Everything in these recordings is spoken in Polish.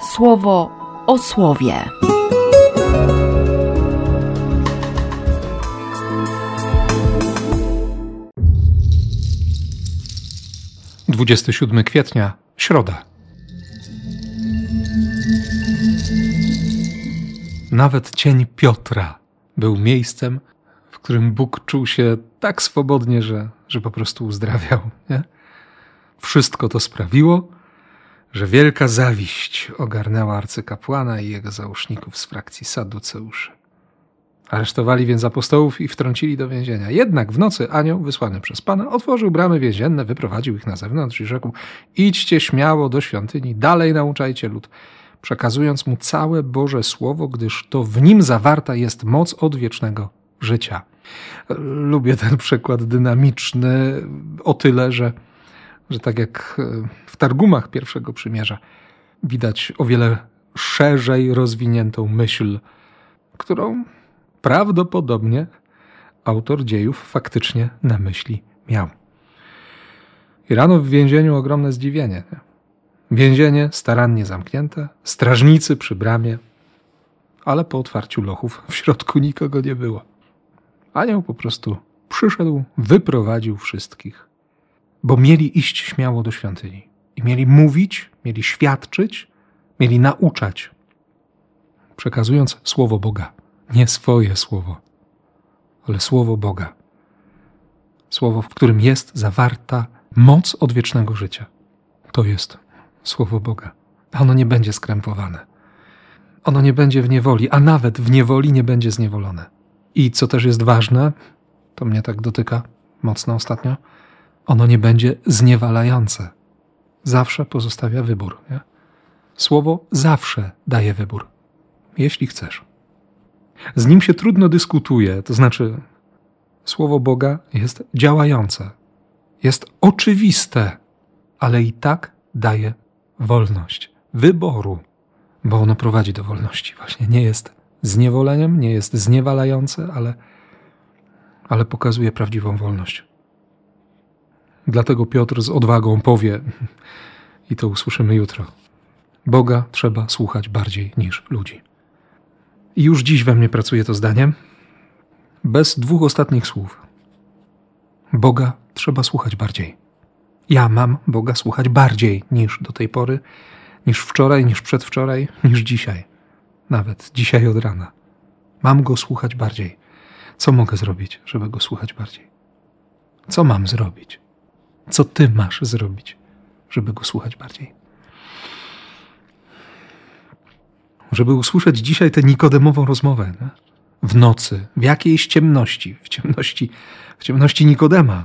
słowo o słowie. Dwudziesty siódmy kwietnia, środa. Nawet cień Piotra był miejscem, w którym Bóg czuł się tak swobodnie, że, że po prostu uzdrawiał. Nie? Wszystko to sprawiło, że wielka zawiść ogarnęła arcykapłana i jego załóżników z frakcji Saduceuszy. Aresztowali więc apostołów i wtrącili do więzienia. Jednak w nocy anioł wysłany przez Pana otworzył bramy więzienne, wyprowadził ich na zewnątrz i rzekł: Idźcie śmiało do świątyni, dalej nauczajcie lud, przekazując mu całe Boże Słowo, gdyż to w nim zawarta jest moc odwiecznego życia. Lubię ten przykład dynamiczny o tyle, że że tak jak e, w Targumach pierwszego przymierza widać o wiele szerzej rozwiniętą myśl, którą prawdopodobnie autor dziejów faktycznie na myśli miał. I rano w więzieniu ogromne zdziwienie. Więzienie starannie zamknięte, strażnicy przy bramie, ale po otwarciu lochów w środku nikogo nie było. Anioł po prostu przyszedł, wyprowadził wszystkich bo mieli iść śmiało do świątyni. I mieli mówić, mieli świadczyć, mieli nauczać, przekazując słowo Boga. Nie swoje słowo, ale słowo Boga. Słowo, w którym jest zawarta moc odwiecznego życia. To jest słowo Boga. Ono nie będzie skrępowane. Ono nie będzie w niewoli, a nawet w niewoli nie będzie zniewolone. I co też jest ważne, to mnie tak dotyka mocno ostatnio, ono nie będzie zniewalające. Zawsze pozostawia wybór. Nie? Słowo zawsze daje wybór, jeśli chcesz. Z nim się trudno dyskutuje, to znaczy, słowo Boga jest działające, jest oczywiste, ale i tak daje wolność wyboru, bo ono prowadzi do wolności. Właśnie nie jest zniewoleniem, nie jest zniewalające, ale, ale pokazuje prawdziwą wolność. Dlatego Piotr z odwagą powie, i to usłyszymy jutro: Boga trzeba słuchać bardziej niż ludzi. I już dziś we mnie pracuje to zdanie, bez dwóch ostatnich słów. Boga trzeba słuchać bardziej. Ja mam Boga słuchać bardziej niż do tej pory, niż wczoraj, niż przedwczoraj, niż dzisiaj. Nawet dzisiaj od rana. Mam go słuchać bardziej. Co mogę zrobić, żeby go słuchać bardziej? Co mam zrobić? Co ty masz zrobić, żeby go słuchać bardziej? Żeby usłyszeć dzisiaj tę nikodemową rozmowę nie? w nocy, w jakiejś ciemności, w ciemności, w ciemności Nikodema,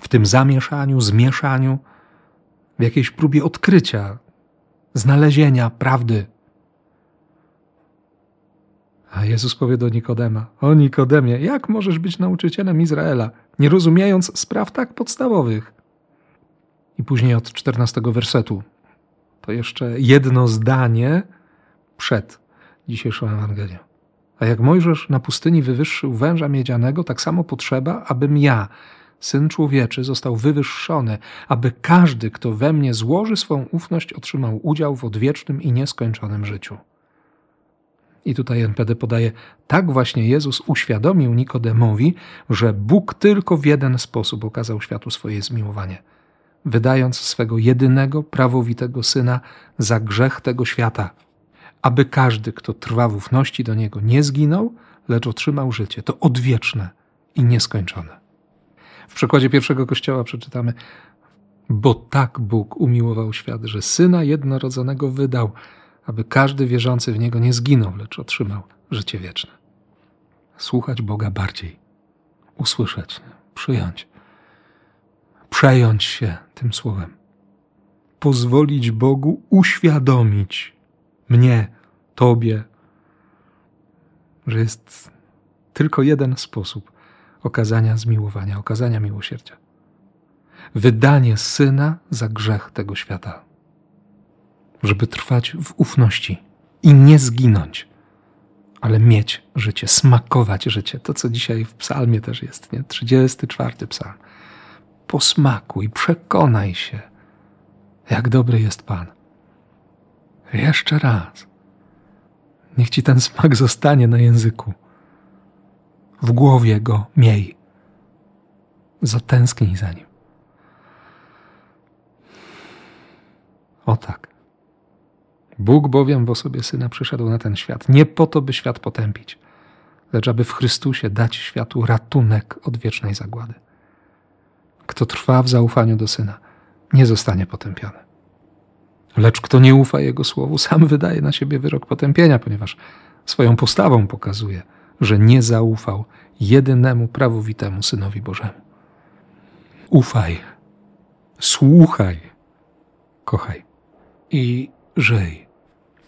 w tym zamieszaniu, zmieszaniu, w jakiejś próbie odkrycia, znalezienia prawdy. A Jezus powie do Nikodema: O Nikodemie, jak możesz być nauczycielem Izraela? nie rozumiejąc spraw tak podstawowych. I później od czternastego wersetu. To jeszcze jedno zdanie przed dzisiejszą Ewangelią. A jak Mojżesz na pustyni wywyższył węża miedzianego, tak samo potrzeba, abym ja, syn człowieczy, został wywyższony, aby każdy, kto we mnie złoży swą ufność, otrzymał udział w odwiecznym i nieskończonym życiu. I tutaj NPD podaje, tak właśnie Jezus uświadomił Nikodemowi, że Bóg tylko w jeden sposób okazał światu swoje zmiłowanie, wydając swego jedynego, prawowitego Syna za grzech tego świata, aby każdy, kto trwa w ufności do Niego, nie zginął, lecz otrzymał życie, to odwieczne i nieskończone. W przekładzie pierwszego kościoła przeczytamy, bo tak Bóg umiłował świat, że Syna jednorodzonego wydał, aby każdy wierzący w Niego nie zginął, lecz otrzymał życie wieczne. Słuchać Boga bardziej, usłyszeć, przyjąć, przejąć się tym słowem, pozwolić Bogu uświadomić mnie, Tobie, że jest tylko jeden sposób okazania zmiłowania, okazania miłosierdzia. Wydanie syna za grzech tego świata żeby trwać w ufności i nie zginąć, ale mieć życie, smakować życie. To, co dzisiaj w psalmie też jest, nie? 34 psalm. Posmakuj, przekonaj się, jak dobry jest Pan. Jeszcze raz. Niech ci ten smak zostanie na języku. W głowie go miej. Zatęsknij za nim. O tak. Bóg bowiem w osobie Syna przyszedł na ten świat, nie po to, by świat potępić, lecz aby w Chrystusie dać światu ratunek od wiecznej zagłady. Kto trwa w zaufaniu do Syna, nie zostanie potępiony. Lecz kto nie ufa Jego słowu, sam wydaje na siebie wyrok potępienia, ponieważ swoją postawą pokazuje, że nie zaufał jedynemu prawowitemu Synowi Bożemu. Ufaj, słuchaj, kochaj i żyj